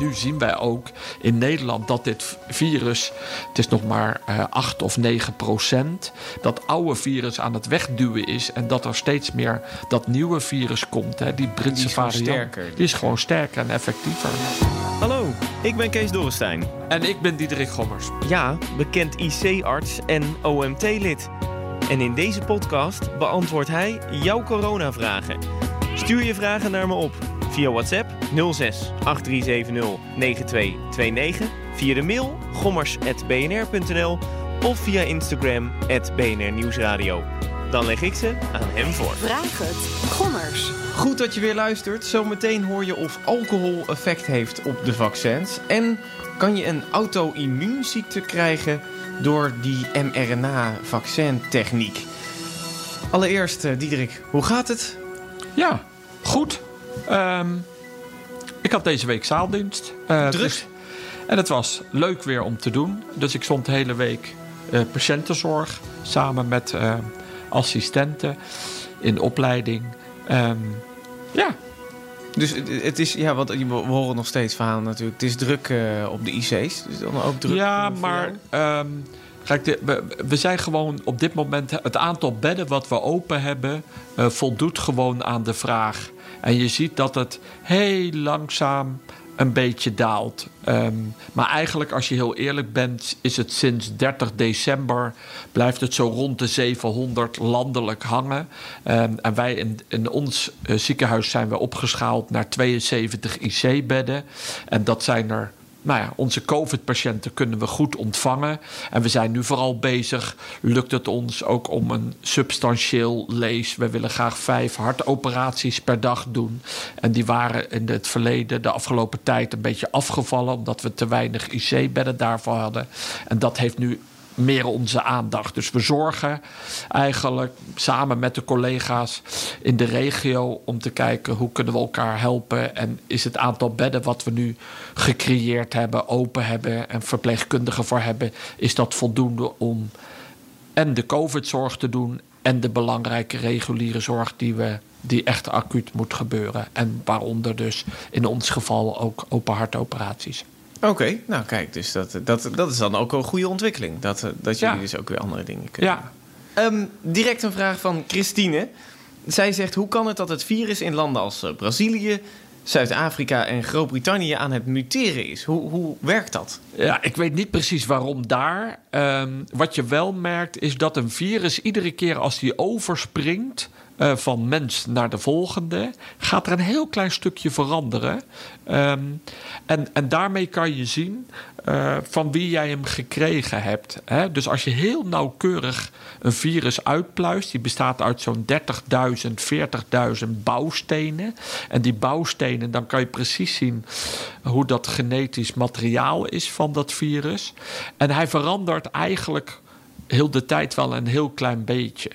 Nu zien wij ook in Nederland dat dit virus, het is nog maar uh, 8 of 9 procent, dat oude virus aan het wegduwen is en dat er steeds meer dat nieuwe virus komt, hè, die Britse die variant. Sterker. Die is gewoon sterker en effectiever. Hallo, ik ben Kees Dorrestein. En ik ben Diederik Gommers. Ja, bekend IC-arts en OMT-lid. En in deze podcast beantwoordt hij jouw coronavragen. Stuur je vragen naar me op via WhatsApp 06 8370 9229, via de mail gommers.bnr.nl of via Instagram BNR Nieuwsradio. Dan leg ik ze aan hem voor. Vraag het. Gommers. Goed dat je weer luistert. Zometeen hoor je of alcohol effect heeft op de vaccins. En kan je een auto-immuunziekte krijgen door die mRNA-vaccintechniek. Allereerst, uh, Diederik, hoe gaat het? Ja, goed. Um, ik had deze week zaaldienst. Uh, Druk. Dus, en het was leuk weer om te doen. Dus ik stond de hele week uh, patiëntenzorg samen met uh, assistenten in opleiding. Um, ja. Dus het is, ja, wat we horen nog steeds verhalen natuurlijk. Het is druk uh, op de IC's. Dus dan ook druk. Ja, maar. Um, Kijk, de, we, we, zijn gewoon op dit moment. Het aantal bedden wat we open hebben. Voldoet gewoon aan de vraag. En je ziet dat het heel langzaam een beetje daalt. Um, maar eigenlijk, als je heel eerlijk bent, is het sinds 30 december blijft het zo rond de 700 landelijk hangen. Um, en wij in, in ons uh, ziekenhuis zijn we opgeschaald naar 72 IC-bedden. En dat zijn er nou ja, onze COVID-patiënten kunnen we goed ontvangen. En we zijn nu vooral bezig. Lukt het ons ook om een substantieel lees? We willen graag vijf hartoperaties per dag doen. En die waren in het verleden, de afgelopen tijd, een beetje afgevallen. Omdat we te weinig IC-bedden daarvoor hadden. En dat heeft nu meer onze aandacht. Dus we zorgen eigenlijk samen met de collega's in de regio om te kijken hoe kunnen we elkaar helpen en is het aantal bedden wat we nu gecreëerd hebben, open hebben en verpleegkundigen voor hebben, is dat voldoende om en de COVID-zorg te doen en de belangrijke reguliere zorg die we die echt acuut moet gebeuren. En waaronder dus in ons geval ook open hartoperaties. Oké, okay, nou kijk, dus dat, dat, dat is dan ook een goede ontwikkeling. Dat, dat jullie ja. dus ook weer andere dingen kunnen ja. Um, direct een vraag van Christine. Zij zegt, hoe kan het dat het virus in landen als Brazilië, Zuid-Afrika en Groot-Brittannië aan het muteren is? Hoe, hoe werkt dat? Ja, ik weet niet precies waarom daar. Um, wat je wel merkt is dat een virus iedere keer als die overspringt... Uh, van mens naar de volgende, gaat er een heel klein stukje veranderen. Um, en, en daarmee kan je zien uh, van wie jij hem gekregen hebt. Hè? Dus als je heel nauwkeurig een virus uitpluist, die bestaat uit zo'n 30.000, 40.000 bouwstenen. En die bouwstenen, dan kan je precies zien hoe dat genetisch materiaal is van dat virus. En hij verandert eigenlijk heel de tijd wel een heel klein beetje.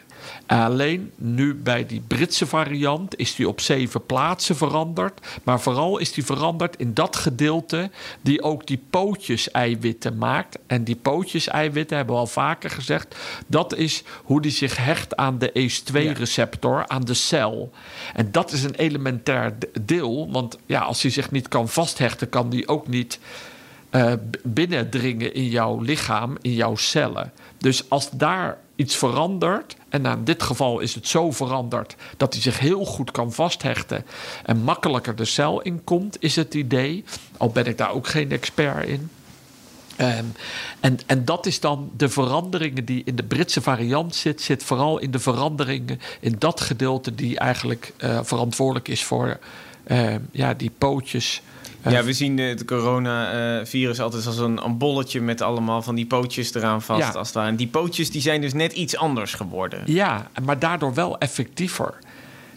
Alleen nu bij die Britse variant is die op zeven plaatsen veranderd. Maar vooral is die veranderd in dat gedeelte die ook die pootjes-eiwitten maakt. En die pootjes-eiwitten, hebben we al vaker gezegd, dat is hoe die zich hecht aan de ACE2-receptor, ja. aan de cel. En dat is een elementair deel, want ja, als hij zich niet kan vasthechten, kan die ook niet uh, binnendringen in jouw lichaam, in jouw cellen. Dus als daar iets verandert, en nou, in dit geval is het zo veranderd dat hij zich heel goed kan vasthechten en makkelijker de cel inkomt, is het idee. Al ben ik daar ook geen expert in. Um, en, en dat is dan de veranderingen die in de Britse variant zit, zit vooral in de veranderingen in dat gedeelte die eigenlijk uh, verantwoordelijk is voor uh, ja, die pootjes. Ja, we zien het coronavirus altijd als een, een, bolletje met allemaal van die pootjes eraan vast. Ja. Als het ware. En die pootjes die zijn dus net iets anders geworden. Ja, maar daardoor wel effectiever.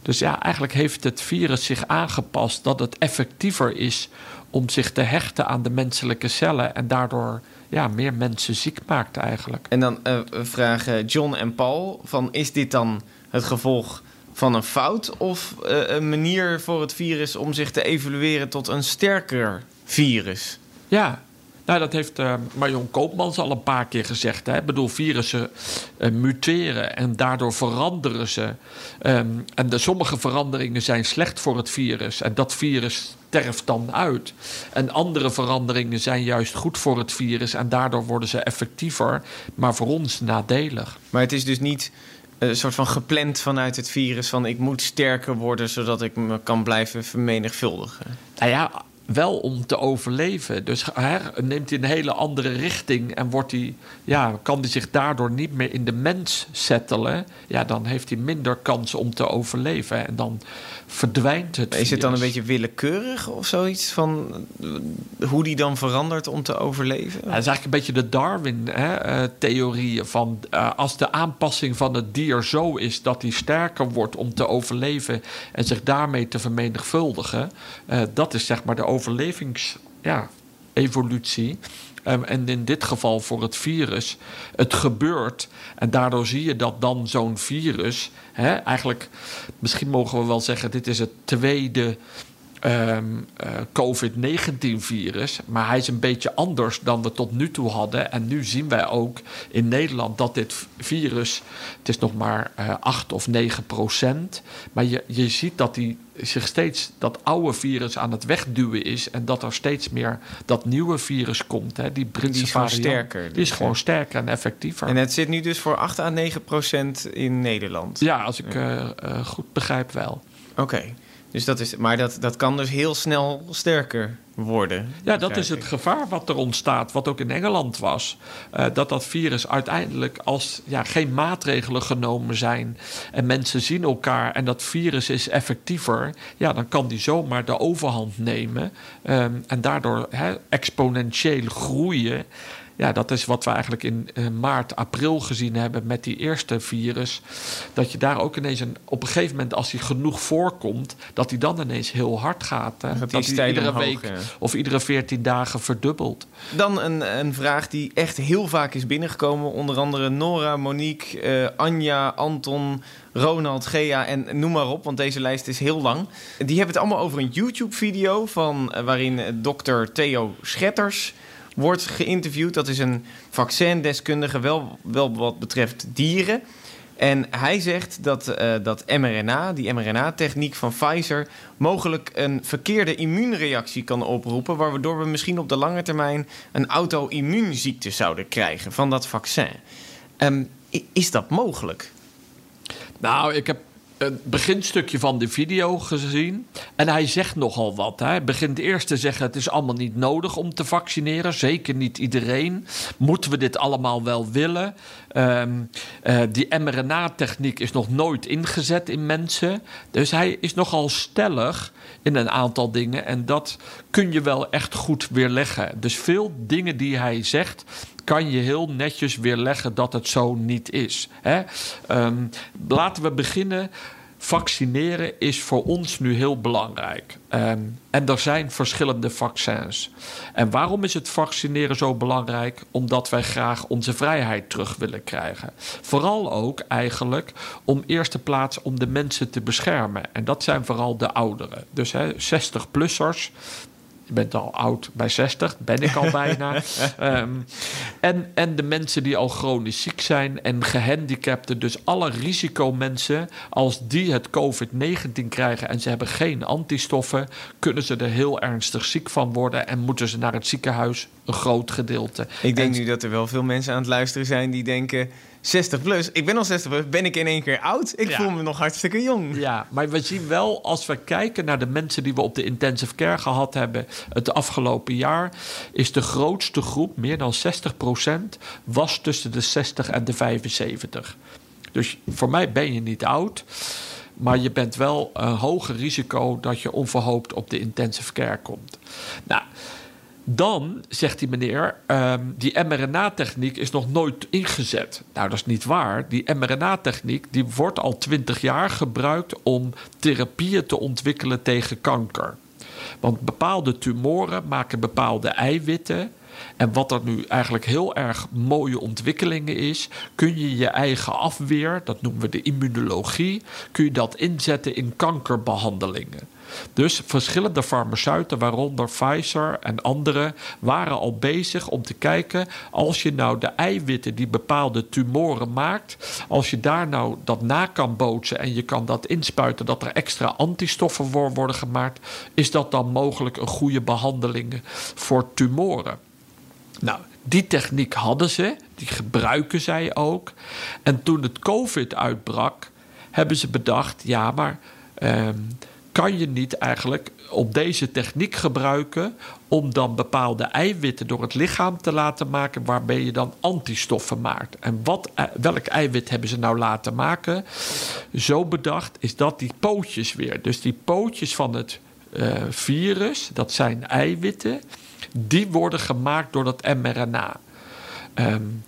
Dus ja, eigenlijk heeft het virus zich aangepast dat het effectiever is om zich te hechten aan de menselijke cellen en daardoor ja, meer mensen ziek maakt eigenlijk. En dan eh, vragen John en Paul van is dit dan het gevolg van een fout of eh, een manier voor het virus om zich te evolueren tot een sterker virus? Ja, nou, dat heeft uh, Marion Koopmans al een paar keer gezegd. Hè? Ik bedoel, virussen uh, muteren en daardoor veranderen ze. Um, en de, sommige veranderingen zijn slecht voor het virus. En dat virus sterft dan uit. En andere veranderingen zijn juist goed voor het virus. En daardoor worden ze effectiever, maar voor ons nadelig. Maar het is dus niet een soort van gepland vanuit het virus... van ik moet sterker worden zodat ik me kan blijven vermenigvuldigen. Nou ja, wel om te overleven. Dus hè, neemt hij een hele andere richting en wordt hij, ja, kan hij zich daardoor niet meer in de mens settelen. Ja, dan heeft hij minder kans om te overleven. En dan verdwijnt het. Is het dan een beetje willekeurig of zoiets van hoe die dan verandert om te overleven? Ja, dat is eigenlijk een beetje de Darwin-theorie van uh, als de aanpassing van het dier zo is dat hij sterker wordt om te overleven en zich daarmee te vermenigvuldigen, uh, dat is zeg maar de overlevings-evolutie. Ja, um, en in dit geval voor het virus. Het gebeurt. En daardoor zie je dat dan zo'n virus. Hè, eigenlijk, misschien mogen we wel zeggen: dit is het tweede. Um, uh, COVID-19-virus. Maar hij is een beetje anders dan we tot nu toe hadden. En nu zien wij ook in Nederland dat dit virus. Het is nog maar uh, 8 of 9 procent. Maar je, je ziet dat die zich steeds dat oude virus aan het wegduwen is. En dat er steeds meer dat nieuwe virus komt. Hè, die Britse die is variant. sterker. Die is gewoon sterker en effectiever. En het zit nu dus voor 8 à 9 procent in Nederland. Ja, als ik. Uh, goed begrijp wel. Oké. Okay. Dus dat is, maar dat, dat kan dus heel snel sterker worden. Ja, dat is het gevaar wat er ontstaat, wat ook in Engeland was. Uh, dat dat virus uiteindelijk, als ja, geen maatregelen genomen zijn en mensen zien elkaar en dat virus is effectiever, ja, dan kan die zomaar de overhand nemen um, en daardoor he, exponentieel groeien. Ja, dat is wat we eigenlijk in uh, maart, april gezien hebben met die eerste virus. Dat je daar ook ineens een, op een gegeven moment, als hij genoeg voorkomt, dat hij dan ineens heel hard gaat. Hè? Dat, dat hij iedere omhoog, week ja. of iedere 14 dagen verdubbelt. Dan een, een vraag die echt heel vaak is binnengekomen. Onder andere Nora, Monique, uh, Anja, Anton, Ronald, Gea en noem maar op, want deze lijst is heel lang. Die hebben het allemaal over een YouTube-video van uh, waarin dokter Theo Schetters wordt geïnterviewd. Dat is een vaccindeskundige, wel, wel wat betreft dieren. En hij zegt dat, uh, dat mRNA, die mRNA-techniek van Pfizer, mogelijk een verkeerde immuunreactie kan oproepen, waardoor we misschien op de lange termijn een auto-immuunziekte zouden krijgen van dat vaccin. Um, is dat mogelijk? Nou, ik heb een beginstukje van de video gezien. En hij zegt nogal wat. Hij begint eerst te zeggen: het is allemaal niet nodig om te vaccineren. Zeker niet iedereen. Moeten we dit allemaal wel willen? Um, uh, die mRNA-techniek is nog nooit ingezet in mensen. Dus hij is nogal stellig in een aantal dingen. En dat kun je wel echt goed weerleggen. Dus veel dingen die hij zegt kan je heel netjes weerleggen dat het zo niet is. Hè? Um, laten we beginnen. Vaccineren is voor ons nu heel belangrijk. Um, en er zijn verschillende vaccins. En waarom is het vaccineren zo belangrijk? Omdat wij graag onze vrijheid terug willen krijgen. Vooral ook eigenlijk om eerste plaats om de mensen te beschermen. En dat zijn vooral de ouderen. Dus 60-plussers, je bent al oud bij 60, ben ik al bijna. um, en, en de mensen die al chronisch ziek zijn en gehandicapten. Dus alle risicomensen, als die het COVID-19 krijgen en ze hebben geen antistoffen, kunnen ze er heel ernstig ziek van worden en moeten ze naar het ziekenhuis. Een groot gedeelte. Ik denk en, nu dat er wel veel mensen aan het luisteren zijn die denken. 60 plus, ik ben al 60 plus, ben ik in één keer oud? Ik ja. voel me nog hartstikke jong. Ja, maar we zien wel als we kijken naar de mensen die we op de intensive care gehad hebben het afgelopen jaar, is de grootste groep, meer dan 60 procent, was tussen de 60 en de 75. Dus voor mij ben je niet oud. Maar je bent wel een hoger risico dat je onverhoopt op de intensive care komt. Nou, dan zegt die meneer, um, die mRNA-techniek is nog nooit ingezet. Nou, dat is niet waar. Die mRNA-techniek die wordt al twintig jaar gebruikt om therapieën te ontwikkelen tegen kanker. Want bepaalde tumoren maken bepaalde eiwitten. En wat er nu eigenlijk heel erg mooie ontwikkelingen is, kun je je eigen afweer, dat noemen we de immunologie, kun je dat inzetten in kankerbehandelingen. Dus verschillende farmaceuten, waaronder Pfizer en andere, waren al bezig om te kijken: als je nou de eiwitten die bepaalde tumoren maakt, als je daar nou dat na kan bootsen en je kan dat inspuiten, dat er extra antistoffen voor worden gemaakt, is dat dan mogelijk een goede behandeling voor tumoren? Nou, die techniek hadden ze, die gebruiken zij ook. En toen het COVID uitbrak, hebben ze bedacht: ja, maar. Ehm, kan je niet eigenlijk op deze techniek gebruiken om dan bepaalde eiwitten door het lichaam te laten maken waarmee je dan antistoffen maakt. En wat, eh, welk eiwit hebben ze nou laten maken? Zo bedacht is dat die pootjes weer. Dus die pootjes van het uh, virus, dat zijn eiwitten, die worden gemaakt door dat mRNA. Um,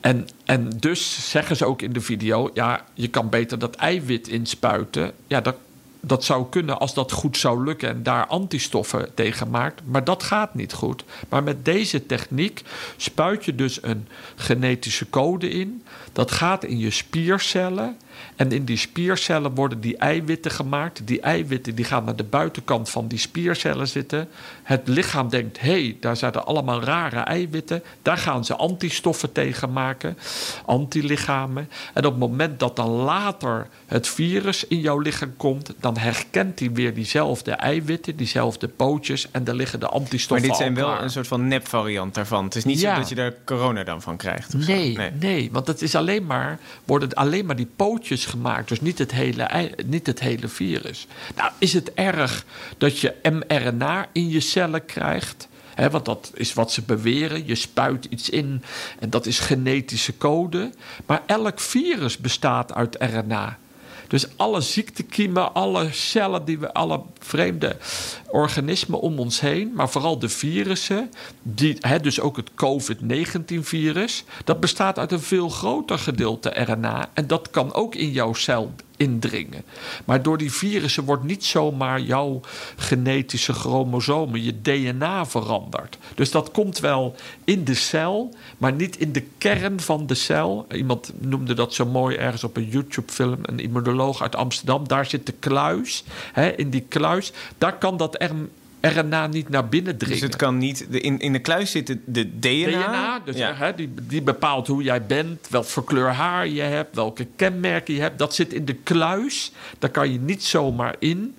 en, en dus zeggen ze ook in de video: ja, je kan beter dat eiwit inspuiten. Ja, dat dat zou kunnen als dat goed zou lukken en daar antistoffen tegen maakt. Maar dat gaat niet goed. Maar met deze techniek spuit je dus een genetische code in. Dat gaat in je spiercellen. En in die spiercellen worden die eiwitten gemaakt. Die eiwitten die gaan naar de buitenkant van die spiercellen zitten. Het lichaam denkt, hé, hey, daar zitten allemaal rare eiwitten. Daar gaan ze antistoffen tegen maken, antilichamen. En op het moment dat dan later het virus in jouw lichaam komt... dan herkent hij weer diezelfde eiwitten, diezelfde pootjes... en daar liggen de antistoffen Maar dit zijn wel een soort van nepvariant daarvan. Het is niet zo dat je daar corona dan van krijgt. Nee, nee, nee, want het is alleen maar, worden alleen maar die pootjes gemaakt. Dus niet het hele, niet het hele virus. Nou, is het erg dat je mRNA in je cellen krijgt? want dat is wat ze beweren. Je spuit iets in en dat is genetische code. Maar elk virus bestaat uit RNA. Dus alle ziektekiemen, alle cellen, die we, alle vreemde organismen om ons heen, maar vooral de virussen, die, dus ook het COVID-19-virus, dat bestaat uit een veel groter gedeelte RNA. En dat kan ook in jouw cel indringen. Maar door die virussen wordt niet zomaar jouw genetische chromosomen, je DNA veranderd. Dus dat komt wel in de cel, maar niet in de kern van de cel. Iemand noemde dat zo mooi ergens op een YouTube-film, een immunoloog uit Amsterdam. Daar zit de kluis. Hè, in die kluis, daar kan dat RNA niet naar binnen dringen. Dus het kan niet. De, in, in de kluis zit de, de DNA. DNA, dus hè, die, die bepaalt hoe jij bent, welk voor kleur haar je hebt, welke kenmerken je hebt. Dat zit in de kluis. Daar kan je niet zomaar in.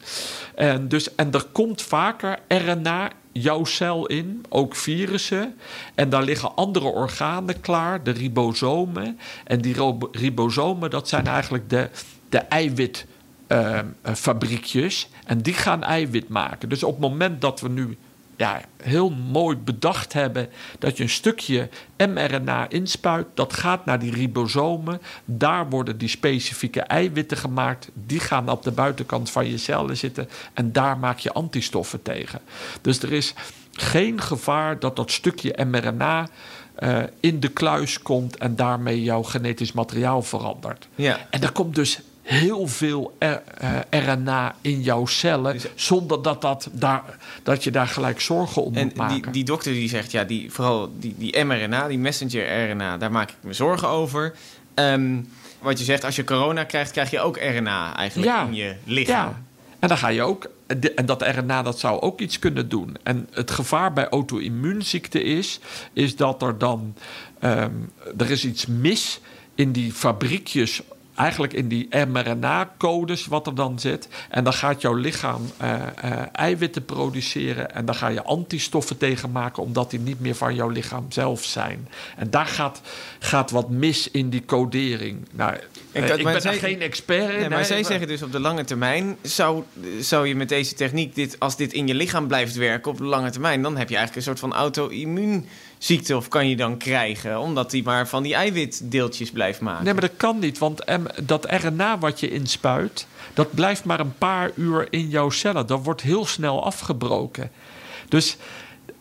En, dus, en er komt vaker RNA jouw cel in, ook virussen. En daar liggen andere organen klaar, de ribosomen. En die ribosomen, dat zijn eigenlijk de, de eiwit uh, fabriekjes. En die gaan eiwit maken. Dus op het moment dat we nu ja, heel mooi bedacht hebben dat je een stukje mRNA inspuit, dat gaat naar die ribosomen. Daar worden die specifieke eiwitten gemaakt. Die gaan op de buitenkant van je cellen zitten en daar maak je antistoffen tegen. Dus er is geen gevaar dat dat stukje mRNA uh, in de kluis komt en daarmee jouw genetisch materiaal verandert. Ja. En er komt dus heel veel RNA eh, in jouw cellen. Dus- zonder dat, dat, daar, dat je daar gelijk zorgen om moet maken. Die, die dokter die zegt, ja, die, vooral die, die mRNA, die messenger RNA, daar maak ik me zorgen over. Ehm, wat je zegt, als je corona krijgt, krijg je ook RNA eigenlijk in je lichaam. Ja. En dan ga je ook. En dat RNA dat zou ook iets kunnen doen. En het gevaar bij auto-immuunziekte is, is dat er dan. Um, er is iets mis in die fabriekjes eigenlijk in die mRNA-codes wat er dan zit. En dan gaat jouw lichaam uh, uh, eiwitten produceren. En dan ga je antistoffen tegen maken, omdat die niet meer van jouw lichaam zelf zijn. En daar gaat, gaat wat mis in die codering. Nou, ik, uh, ik ben zij, geen expert in. Nee, maar zij zeggen dus op de lange termijn... Zou, zou je met deze techniek, dit, als dit in je lichaam blijft werken op de lange termijn... dan heb je eigenlijk een soort van auto-immuun ziekte of kan je dan krijgen, omdat hij maar van die eiwitdeeltjes blijft maken. Nee, maar dat kan niet, want dat RNA wat je inspuit, dat blijft maar een paar uur in jouw cellen. Dat wordt heel snel afgebroken. Dus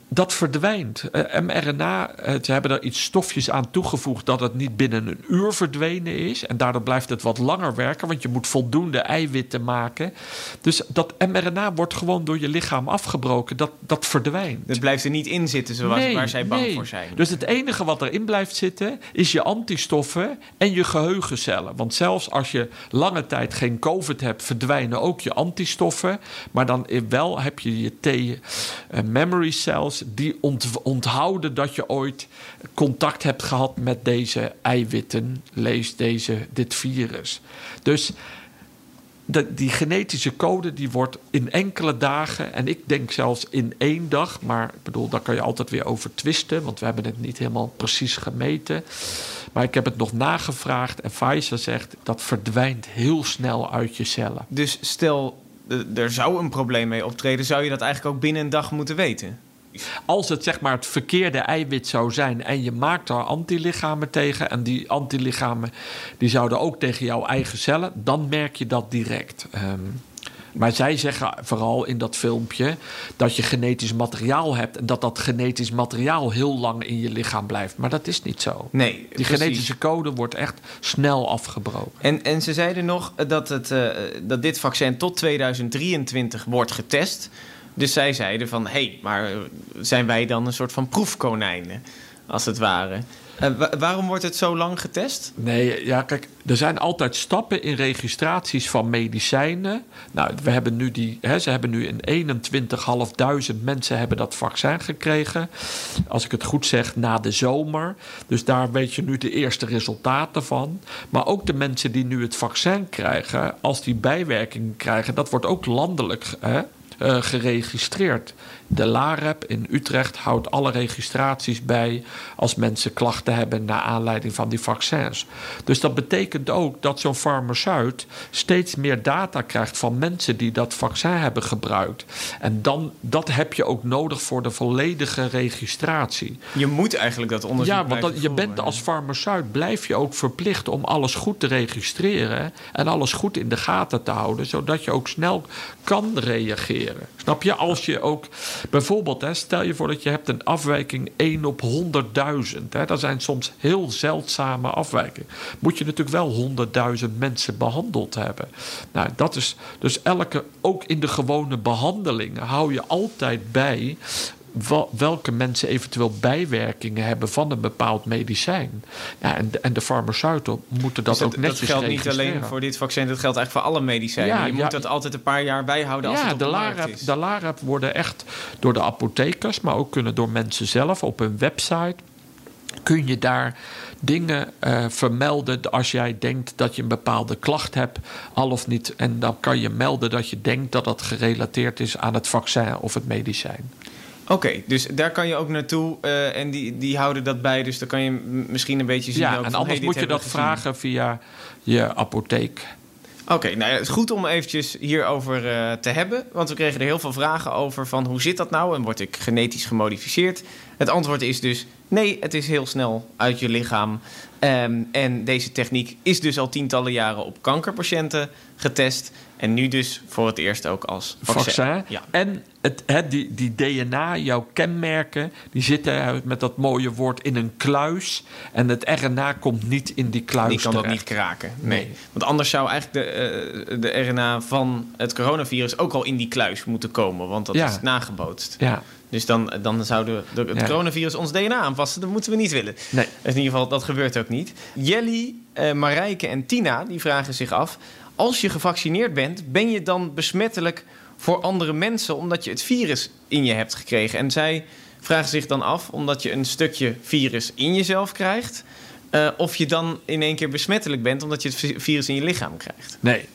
dat verdwijnt. Eh, mRNA, eh, ze hebben er iets stofjes aan toegevoegd dat het niet binnen een uur verdwenen is. En daardoor blijft het wat langer werken, want je moet voldoende eiwitten maken. Dus dat mRNA wordt gewoon door je lichaam afgebroken. Dat, dat verdwijnt. Het blijft er niet in zitten zoals Nee, waar zij bang nee. voor zijn. Dus het enige wat erin blijft zitten is je antistoffen en je geheugencellen. Want zelfs als je lange tijd geen COVID hebt, verdwijnen ook je antistoffen. Maar dan wel heb je je T-memory cells die ont- onthouden dat je ooit contact hebt gehad met deze eiwitten, lees deze, dit virus. Dus die genetische code die wordt in enkele dagen, en ik denk zelfs in één dag, maar ik bedoel, daar kan je altijd weer over twisten, want we hebben het niet helemaal precies gemeten. Maar ik heb het nog nagevraagd en Pfizer zegt dat verdwijnt heel snel uit je cellen. Dus stel, eh, er zou een probleem mee optreden, zou je dat eigenlijk ook binnen een dag moeten weten? Als het zeg maar het verkeerde eiwit zou zijn en je maakt daar antilichamen tegen en die antilichamen die zouden ook tegen jouw eigen cellen, dan merk je dat direct. Ehm, maar zij zeggen vooral in dat filmpje dat je genetisch materiaal hebt en dat dat genetisch materiaal heel lang in je lichaam blijft. Maar dat is niet zo. Nee, Die precies. genetische code wordt echt snel afgebroken. En, en ze zeiden nog dat, het, eh, dat dit vaccin tot 2023 wordt getest. Dus zij zeiden van, hé, hey, maar eh, zijn wij dan een soort van proefkonijnen, als het ware? Eh, wa- waarom wordt het zo lang getest? Nee, ja, kijk, er zijn altijd stappen in registraties van medicijnen. Nou, we hebben nu die, hè, ze hebben nu in 21.500 mensen hebben dat vaccin gekregen. Als ik het goed zeg, na de zomer. Dus daar weet je nu de eerste resultaten van. Maar ook de mensen die nu het vaccin krijgen, als die bijwerkingen krijgen, dat wordt ook landelijk hè, geregistreerd. De LAREP in Utrecht houdt alle registraties bij als mensen klachten hebben naar aanleiding van die vaccins. Dus dat betekent ook dat zo'n farmaceut steeds meer data krijgt van mensen die dat vaccin hebben gebruikt. En dan, dat heb je ook nodig voor de volledige registratie. Je moet eigenlijk dat onderzoek Ja, want dat, je bent als farmaceut blijf je ook verplicht om alles goed te registreren en alles goed in de gaten te houden, zodat je ook snel kan reageren. Snap je? Als je ook bijvoorbeeld, stel je voor dat je hebt een afwijking 1 op 100.000. hè, Dat zijn soms heel zeldzame afwijkingen. Moet je natuurlijk wel 100.000 mensen behandeld hebben. Nou, dat is dus elke, ook in de gewone behandelingen hou je altijd bij welke mensen eventueel bijwerkingen hebben van een bepaald medicijn. Ja, en, de, en de farmaceuten moeten dat Dus ook netjes dat geldt niet alleen voor dit vaccin, dat geldt eigenlijk voor alle medicijnen. Ja, je ja. moet dat altijd een paar jaar bijhouden als ja, het op de, is. de LAREP worden echt door de apothekers, maar ook kunnen door mensen zelf op hun website. Kun je daar dingen eh, vermelden als jij denkt dat je een bepaalde klacht hebt, al of niet. En dan kan je melden dat je denkt dat dat gerelateerd is aan het vaccin of het medicijn. Oké, dus daar kan je ook naartoe eh, en die, die houden dat bij. Dus dan kan je misschien een beetje zien Ja, en van, anders hey, moet je dat gezien. vragen via je apotheek. Oké, nou ja, het is goed om eventjes hierover eh te hebben. Want we kregen er heel veel vragen over van hoe zit dat nou en word ik genetisch gemodificeerd? Het antwoord is dus nee, het is heel snel uit je lichaam. Ehm, en deze techniek is dus al tientallen jaren op kankerpatiënten getest. En nu dus voor het eerst ook als vaccin. vaccin. Ja. En het, het, die, die DNA, jouw kenmerken, die zitten met dat mooie woord in een kluis. En het RNA komt niet in die kluis Die kan dat niet kraken. Nee. Nee. Want anders zou eigenlijk de, eh, de RNA van het coronavirus ook al in die kluis moeten komen. Want dat Ja. is nagebootst. Ja, Dus dan, dan zou de, de- het Ja. coronavirus ons DNA aanpassen. Dat moeten we niet willen. nee. In ieder geval, dat gebeurt ook niet. Jelly, eh, Marijke en Tina die vragen zich af... als je gevaccineerd bent, ben je dan besmettelijk voor andere mensen... omdat je het virus in je hebt gekregen? En zij vragen zich dan af, omdat je een stukje virus in jezelf krijgt... eh, of je dan in één keer besmettelijk bent... omdat je het vi- virus in je lichaam krijgt. Nee.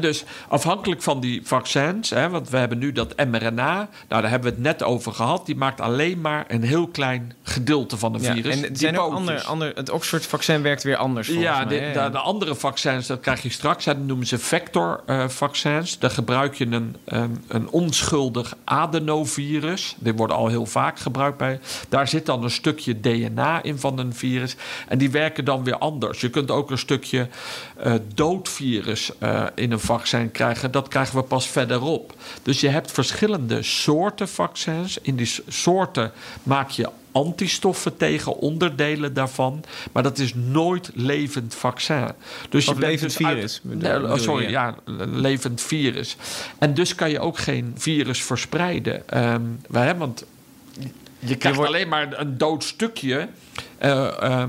Dus afhankelijk van die vaccins, want we hebben nu dat mRNA, nou, daar hebben we het net over gehad, die maakt alleen maar een heel klein gedeelte van Ja, virus. en zijn ook ander, ander, het Oxford-vaccin werkt weer anders Ja, mij, de, de, de andere vaccins, dat krijg je straks. hè, Dat noemen ze vector-vaccins. Daar gebruik je een, een, een onschuldig adenovirus. Die worden al heel vaak gebruikt bij. Daar zit dan een stukje DNA in van een virus. En die werken dan weer anders. Je kunt ook een stukje eh, dood virus eh, in een vaccin krijgen, dat krijgen we pas verderop. Dus je hebt verschillende soorten vaccins. In die soorten maak je antistoffen tegen onderdelen daarvan. Maar dat is nooit levend vaccin. Dus je levend dus virus. nee, sorry, ja. levend virus. En dus kan je ook geen virus verspreiden. Um, wij, want je krijgt alleen maar een dood stukje. Uh,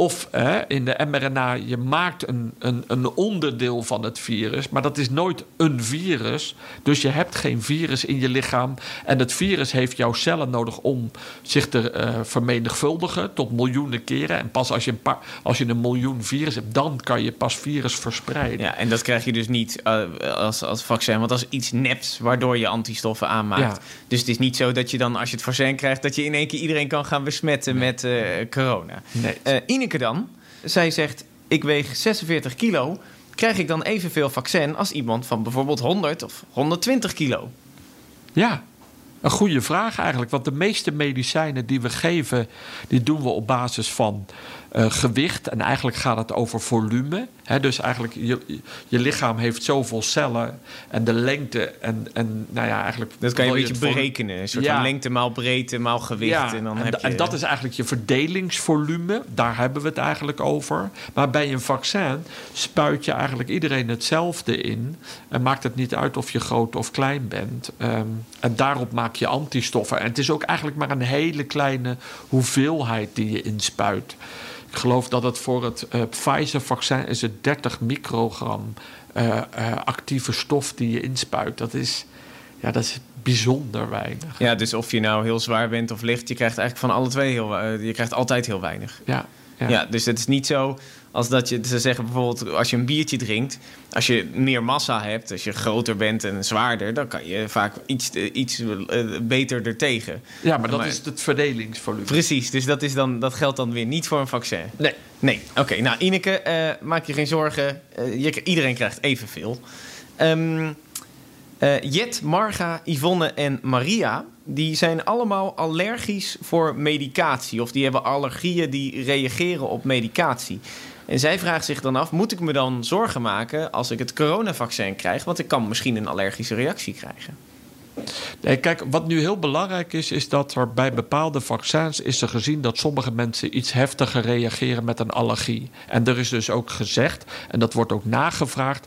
of in de mRNA, je maakt een, een, een onderdeel van het virus, maar dat is nooit een virus. Dus je hebt geen virus in je lichaam. En het virus heeft jouw cellen nodig om zich te uh, vermenigvuldigen tot miljoenen keren. En pas als je, een paar, als je een miljoen virus hebt, dan kan je pas virus verspreiden. Ja, en dat krijg je dus niet uh, als, als vaccin, want dat is iets neps waardoor je antistoffen aanmaakt. Dus het is niet zo dat je dan, als je het vaccin krijgt, dat je in één keer iedereen kan gaan besmetten met uh, corona. Nee. Ineke dan, zij zegt: Ik weeg 46 kilo. Krijg ik dan evenveel vaccin als iemand van bijvoorbeeld 100 of 120 kilo? Ja, een goede vraag eigenlijk. Want de meeste medicijnen die we geven, die doen we op basis van gewicht. En eigenlijk gaat het over volume. He, dus eigenlijk, je, je lichaam heeft zoveel cellen. En de lengte en, en nou ja, eigenlijk... Dat kan je een beetje berekenen. Een soort van lengte maal breedte maal gewicht. Ja, en, dan en, heb je... en dat is eigenlijk je verdelingsvolume. Daar hebben we het eigenlijk over. Maar bij een vaccin spuit je eigenlijk iedereen hetzelfde in. En maakt het niet uit of je groot of klein bent. Um, en daarop maak je antistoffen. En het is ook eigenlijk maar een hele kleine hoeveelheid die je inspuit. Ik geloof dat het voor het uh, Pfizer-vaccin is het 30 microgram uh, uh, actieve stof die je inspuit. Dat is, ja, dat is bijzonder weinig. Ja, dus of je nou heel zwaar bent of licht, je krijgt eigenlijk van alle twee heel, je krijgt altijd heel weinig. Ja. Ja. ja, dus het is niet zo als dat je, ze zeggen bijvoorbeeld, als je een biertje drinkt, als je meer massa hebt, als je groter bent en zwaarder, dan kan je vaak iets, iets uh, beter ertegen. Ja, maar dat is het verdelingsvolume. Precies, dus dat, is dan, dat geldt dan weer niet voor een vaccin. Nee. Nee, oké. nou, Ineke, uh, maak je geen zorgen. Uh, je, iedereen krijgt evenveel. Um, Jet, Marga, Yvonne en Maria die zijn allemaal allergisch voor medicatie. Of die hebben allergieën die reageren op medicatie. En zij vraagt zich dan af: moet ik me dan zorgen maken als ik het coronavaccin krijg? Want ik kan misschien een allergische reactie krijgen. Kijk, wat nu heel belangrijk is, is dat er bij bepaalde vaccins is er gezien dat sommige mensen iets heftiger reageren met een allergie. En er is dus ook gezegd, en dat wordt ook nagevraagd: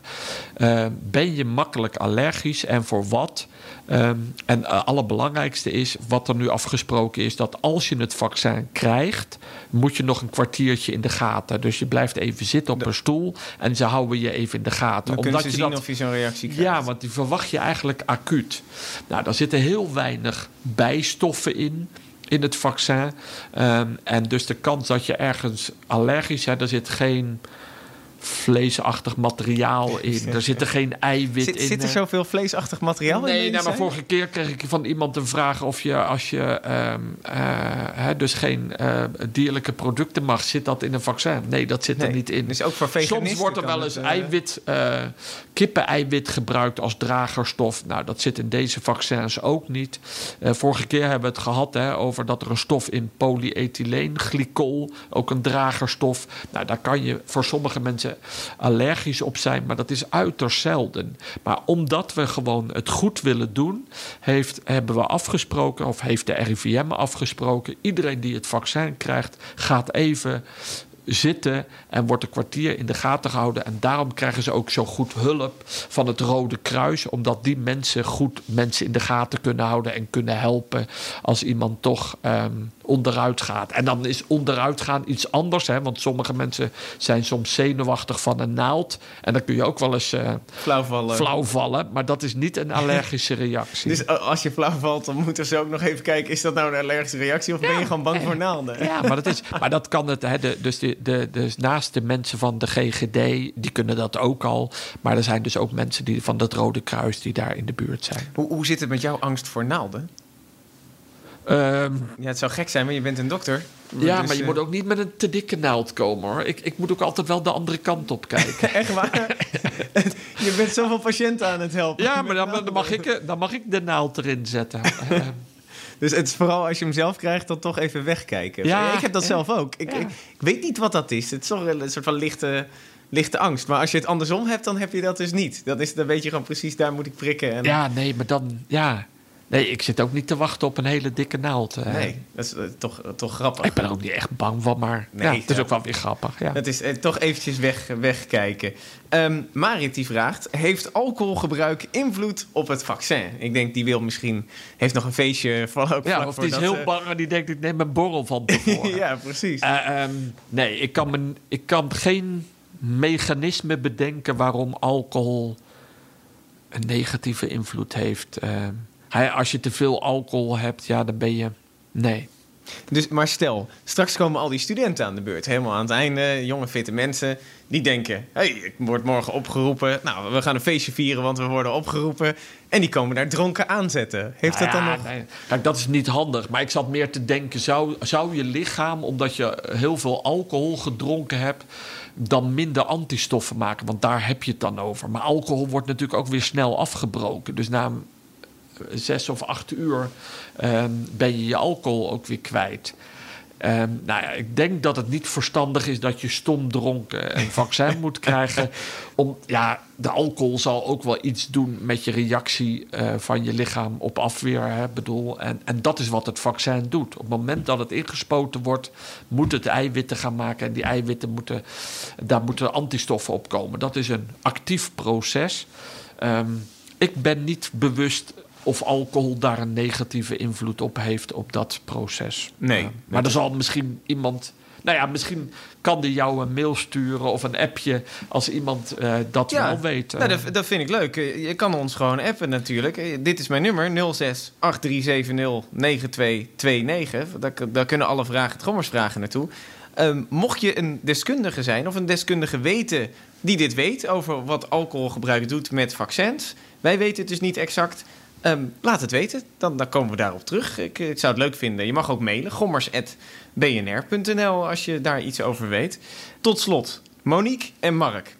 uh, ben je makkelijk allergisch en voor wat? Um, en het uh, allerbelangrijkste is, wat er nu afgesproken is, dat als je het vaccin krijgt, moet je nog een kwartiertje in de gaten. Dus je blijft even zitten op de... een stoel en ze houden je even in de gaten. Dan Omdat je zien dat... of je zo'n reactie krijgt. Ja, want die verwacht je eigenlijk acuut. Nou, daar zitten heel weinig bijstoffen in in het vaccin. Um, en dus de kans dat je ergens allergisch bent, er zit geen vleesachtig materiaal in. Er zit er geen eiwit zit, in. Zit er zoveel vleesachtig materiaal nee, in? Nee, nou, maar vorige keer kreeg ik van iemand een vraag of je als je um, uh, hè, dus geen uh, dierlijke producten mag, zit dat in een vaccin? Nee, dat zit nee, er niet in. Dus ook voor Soms wordt er wel eens het, uh... eiwit, kippen-eiwit gebruikt als dragerstof. Nou, dat zit in deze vaccins ook niet. vorige keer hebben we het gehad hè, over dat er een stof in polyethyleenglycol, ook een dragerstof. Nou, daar kan je voor sommige mensen allergisch op zijn, maar dat is uiterst zelden. Maar omdat we gewoon het goed willen doen, heeft, hebben we afgesproken, of heeft de RIVM afgesproken, iedereen die het vaccin krijgt, gaat even zitten en wordt een kwartier in de gaten gehouden. En daarom krijgen ze ook zo goed hulp van het Rode Kruis, omdat die mensen goed mensen in de gaten kunnen houden en kunnen helpen als iemand toch um, onderuit gaat. En dan is onderuit gaan iets anders, hè, want sommige mensen zijn soms zenuwachtig van een naald. En dan kun je ook wel eens uh, flauw, vallen. flauw vallen, maar dat is niet een allergische reactie. dus als je flauw valt, dan moeten ze ook nog even kijken: is dat nou een allergische reactie of ja, ben je gewoon bang voor naalden? Ja, maar dat, is, maar dat kan het. Hè, de, dus de, de, de, naast de mensen van de GGD, die kunnen dat ook al. Maar er zijn dus ook mensen die, van het Rode Kruis die daar in de buurt zijn. Hoe, hoe zit het met jouw angst voor naalden? Um, ja, het zou gek zijn, maar je bent een dokter. Ja, dus, maar je uh... moet ook niet met een te dikke naald komen hoor. Ik, ik moet ook altijd wel de andere kant op kijken. Echt waar? je bent zoveel patiënten aan het helpen. Ja, maar dan, dan, mag ik, dan mag ik de naald erin zetten. Dus het is vooral als je hem zelf krijgt, dan toch even wegkijken. Ja, ik heb dat ja, zelf ook. Ik, ja. ik, ik, weet niet wat dat is. Het is toch een soort van lichte, lichte angst. Maar als je het andersom hebt, dan heb je dat dus niet. Dat is, dan weet je gewoon precies, daar moet ik prikken. En, Ja, nee, maar dan... Ja. Nee, ik zit ook niet te wachten op een hele dikke naald. eh. Nee, dat is eh, toch, toch grappig. Ik ben er ook niet echt bang van, maar Nee, ja, het is ook wel weer grappig. Ja. Het is eh, toch eventjes weg, wegkijken. Ehm, Marit die vraagt, heeft alcoholgebruik invloed op het vaccin? Ik denk, die wil misschien, heeft nog een feestje van ook Ja, of die is heel eh, bang en die denkt, ik neem een borrel van tevoren. ja, precies. Eh, ehm, nee, ik kan, me, ik kan geen mechanisme bedenken waarom alcohol een negatieve invloed heeft. Eh, hij, als je te veel alcohol hebt, ja, dan ben je. Nee. Dus, maar stel, straks komen al die studenten aan de beurt. Helemaal aan het einde, jonge fitte mensen. Die denken, hey, ik word morgen opgeroepen. Nou, we gaan een feestje vieren, want we worden opgeroepen. En die komen daar dronken aanzetten. Heeft dat dan Nou ja, nog... nee. Kijk, dat is niet handig. Maar ik zat meer te denken: zou, zou je lichaam, omdat je heel veel alcohol gedronken hebt, dan minder antistoffen maken? Want daar heb je het dan over. Maar alcohol wordt natuurlijk ook weer snel afgebroken. Dus na een, zes of acht uur ehm, ben je je alcohol ook weer kwijt. Ehm, nou ja, ik denk dat het niet verstandig is dat je stom dronken een vaccin moet krijgen. Om, ja, de alcohol zal ook wel iets doen met je reactie eh, van je lichaam op afweer. Hè, bedoel. En, en dat is wat het vaccin doet. Op het moment dat het ingespoten wordt, moet het eiwitten gaan maken. En die eiwitten moeten, daar moeten antistoffen op komen. Dat is een actief proces. Ehm, ik ben niet bewust of alcohol daar een negatieve invloed op heeft op dat proces. Nee. Ja. maar er zal misschien iemand. Nou ja, misschien kan die jou een mail sturen of een appje als iemand eh, dat wel weet. Nou, Eh, dat, dat vind ik leuk. Eh, Je kan ons gewoon appen natuurlijk. Dit is mijn nummer, 06 8370 9229. Daar, daar kunnen alle vragen, trommersvragen naartoe. Ehm, mocht je een deskundige zijn of een deskundige weten die dit weet... over wat alcoholgebruik doet met vaccins... wij weten het dus niet exact... Ehm, laat het weten, dan, dan komen we daarop terug. Ik, eh, ik zou het leuk vinden. Je mag ook mailen, gommers.bnr.nl als je daar iets over weet. Tot slot, Monique en Mark.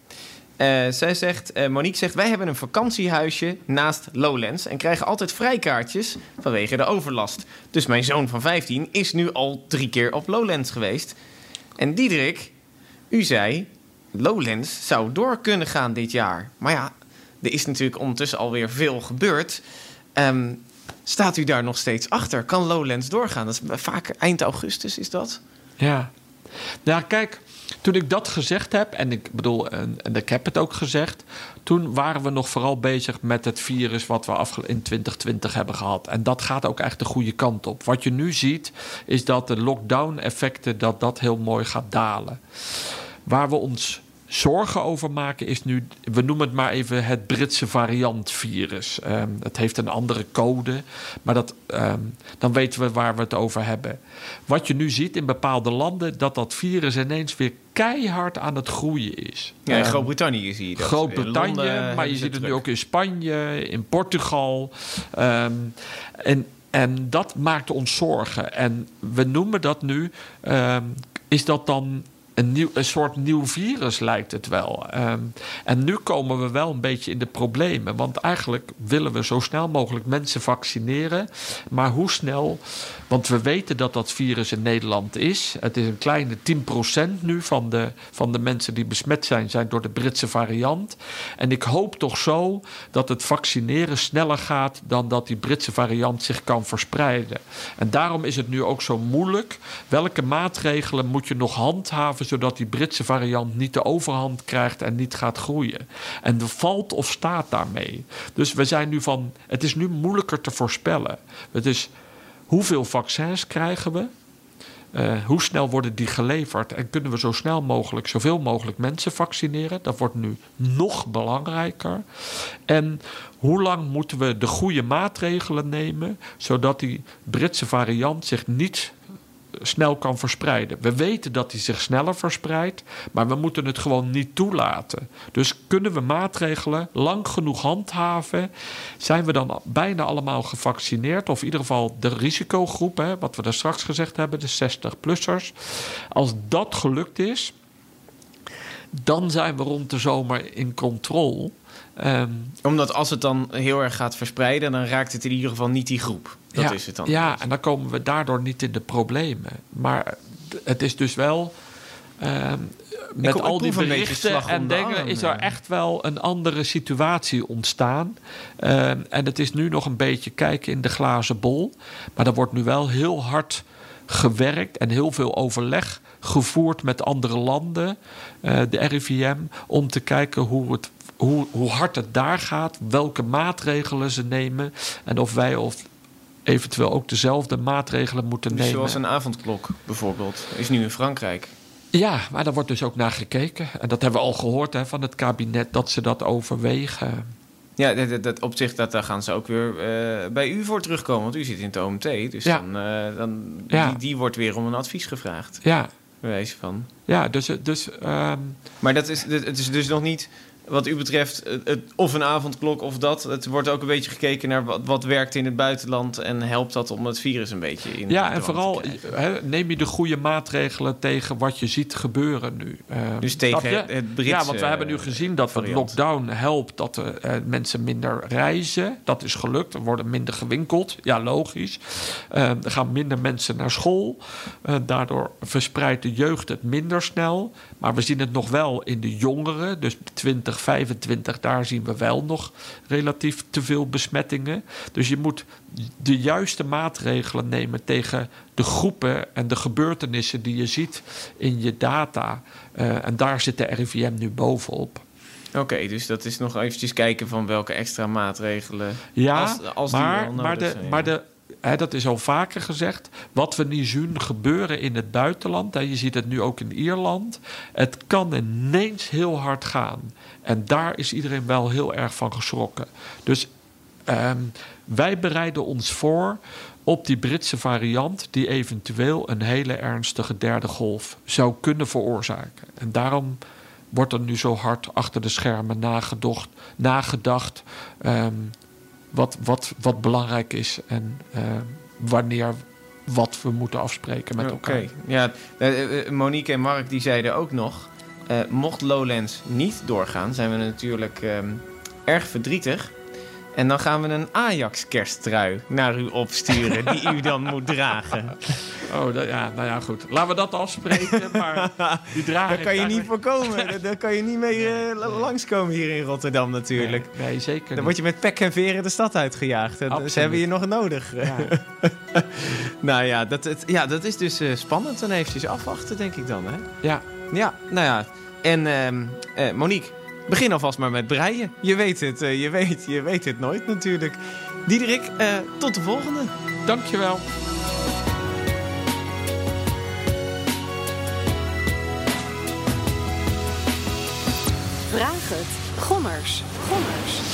Eh, zij zegt, eh, Monique zegt, wij hebben een vakantiehuisje naast Lowlands en krijgen altijd vrijkaartjes vanwege de overlast. Dus mijn zoon van 15 is nu al drie keer op Lowlands geweest. En Diederik, u zei, Lowlands zou door kunnen gaan dit jaar. Maar ja, er is natuurlijk ondertussen alweer veel gebeurd. Ehm, staat u daar nog steeds achter? Kan Lowlands doorgaan? Dat is vaak eind augustus, is dat? Ja. Nou, kijk, toen ik dat gezegd heb, en ik bedoel, en, en ik heb het ook gezegd, toen waren we nog vooral bezig met het virus wat we in 2020 hebben gehad. En dat gaat ook echt de goede kant op. Wat je nu ziet, is dat de lockdown-effecten, dat dat heel mooi gaat dalen. Waar we ons zorgen over maken is nu, we noemen het maar even het Britse variantvirus. Ehm het heeft een andere code, maar dat, ehm, dan weten we waar we het over hebben. Wat je nu ziet in bepaalde landen, dat dat virus ineens weer keihard aan het groeien is. Ja, in Ehm, Groot-Brittannië zie je dat. Groot-Brittannië, maar je ziet het nu ook in Spanje, in Portugal. En, en dat maakt ons zorgen. En we noemen dat nu, is dat dan een, nieuw, een soort nieuw virus, lijkt het wel. Ehm, en nu komen we wel een beetje in de problemen. Want eigenlijk willen we zo snel mogelijk mensen vaccineren. Maar hoe snel? Want we weten dat dat virus in Nederland is. Het is een kleine 10% nu van de, van de mensen die besmet zijn, zijn door de Britse variant. En ik hoop toch zo dat het vaccineren sneller gaat dan dat die Britse variant zich kan verspreiden. En daarom is het nu ook zo moeilijk. Welke maatregelen moet je nog handhaven zodat die Britse variant niet de overhand krijgt en niet gaat groeien? En er valt of staat daarmee. Dus we zijn nu van. Het is nu moeilijker te voorspellen. Het is hoeveel vaccins krijgen we? Eh, hoe snel worden die geleverd? En kunnen we zo snel mogelijk zoveel mogelijk mensen vaccineren? Dat wordt nu nog belangrijker. En hoe lang moeten we de goede maatregelen nemen, zodat die Britse variant zich niet snel kan verspreiden. We weten dat hij zich sneller verspreidt, maar we moeten het gewoon niet toelaten. Dus kunnen we maatregelen lang genoeg handhaven? Zijn we dan bijna allemaal gevaccineerd? Of in ieder geval de risicogroep, hè, wat we daar straks gezegd hebben, de 60-plussers. Als dat gelukt is, dan zijn we rond de zomer in controle. Ehm, Omdat als het dan heel erg gaat verspreiden, dan raakt het in ieder geval niet die groep. Dat ja, is het dan. Ja, en dan komen we daardoor niet in de problemen. Maar het is dus wel. ehm, met al die berichten en dingen is er ja. echt wel een andere situatie ontstaan. Eh, en het is nu nog een beetje kijken in de glazen bol. Maar er wordt nu wel heel hard gewerkt en heel veel overleg gevoerd met andere landen, eh, de RIVM, om te kijken hoe, het, hoe, hoe hard het daar gaat, welke maatregelen ze nemen en of wij of eventueel ook dezelfde maatregelen moeten Dus nemen. zoals een avondklok bijvoorbeeld. Is nu in Frankrijk. Ja, maar daar wordt dus ook naar gekeken. En dat hebben we al gehoord hè, van het kabinet, dat ze dat overwegen. Ja, dat, dat, dat op zich dat, daar gaan ze ook weer eh, bij u voor terugkomen. Want u zit in het OMT. Dus Ja. dan, eh, dan Ja. die, die wordt weer om een advies gevraagd. Ja, Bij wijze van. ja dus, dus ehm, Maar dat is, het is dus nog niet, wat u betreft, het, of een avondklok of dat. Het wordt ook een beetje gekeken naar wat, wat werkt in het buitenland. En helpt dat om het virus een beetje in ja, en vooral neem je de goede maatregelen tegen wat je ziet gebeuren nu. Ehm, Dus tegen je? het, Britse... Ja, want we hebben nu gezien dat de lockdown helpt dat de, eh, mensen minder reizen. Dat is gelukt. Er worden minder gewinkeld. Ja, logisch. Eh, er gaan minder mensen naar school. Eh, daardoor verspreidt de jeugd het minder snel. Maar we zien het nog wel in de jongeren. Dus 20, 25, daar zien we wel nog relatief te veel besmettingen. Dus je moet de juiste maatregelen nemen tegen de groepen en de gebeurtenissen die je ziet in je data. Eh, en daar zit de RIVM nu bovenop. Oké, dus dat is nog eventjes kijken van welke extra maatregelen... Ja, als, als die maar, maar, de, zijn, maar de, dat is al vaker gezegd. Wat we nu zien gebeuren in het buitenland, hè, je ziet het nu ook in Ierland. Het kan ineens heel hard gaan. En daar is iedereen wel heel erg van geschrokken. Dus ehm, wij bereiden ons voor op die Britse variant, die eventueel een hele ernstige derde golf zou kunnen veroorzaken. En daarom wordt er nu zo hard achter de schermen nagedacht, nagedacht ehm, wat, wat, wat belangrijk is en eh, wanneer wat we moeten afspreken met Oké, elkaar. ja. eh, eh, Monique en Mark die zeiden ook nog... mocht Lowlands niet doorgaan, zijn we natuurlijk ehm, erg verdrietig. En dan gaan we een Ajax-kersttrui naar u opsturen... die u dan moet dragen. Oh, dat- ja, nou ja, goed. Laten we dat afspreken, maar die dragen Daar kan je niet voorkomen. Daar- kan je niet mee eh, langskomen hier in Rotterdam natuurlijk. Nee, nee, zeker Dan niet. word je met pek en veren de stad uitgejaagd. Absoluut. Ze hebben je nog nodig. Ja. nou ja dat, het, ja, dat is dus eh, spannend. Dan eventjes afwachten, denk ik dan. Hè? ja, Ja, nou ja. En ehm, eh, Monique, begin alvast maar met breien. Je weet het, eh, je, weet, je weet het nooit natuurlijk. Diederik, eh, tot de volgende. dankjewel. Vraag het. Gommers. Gommers.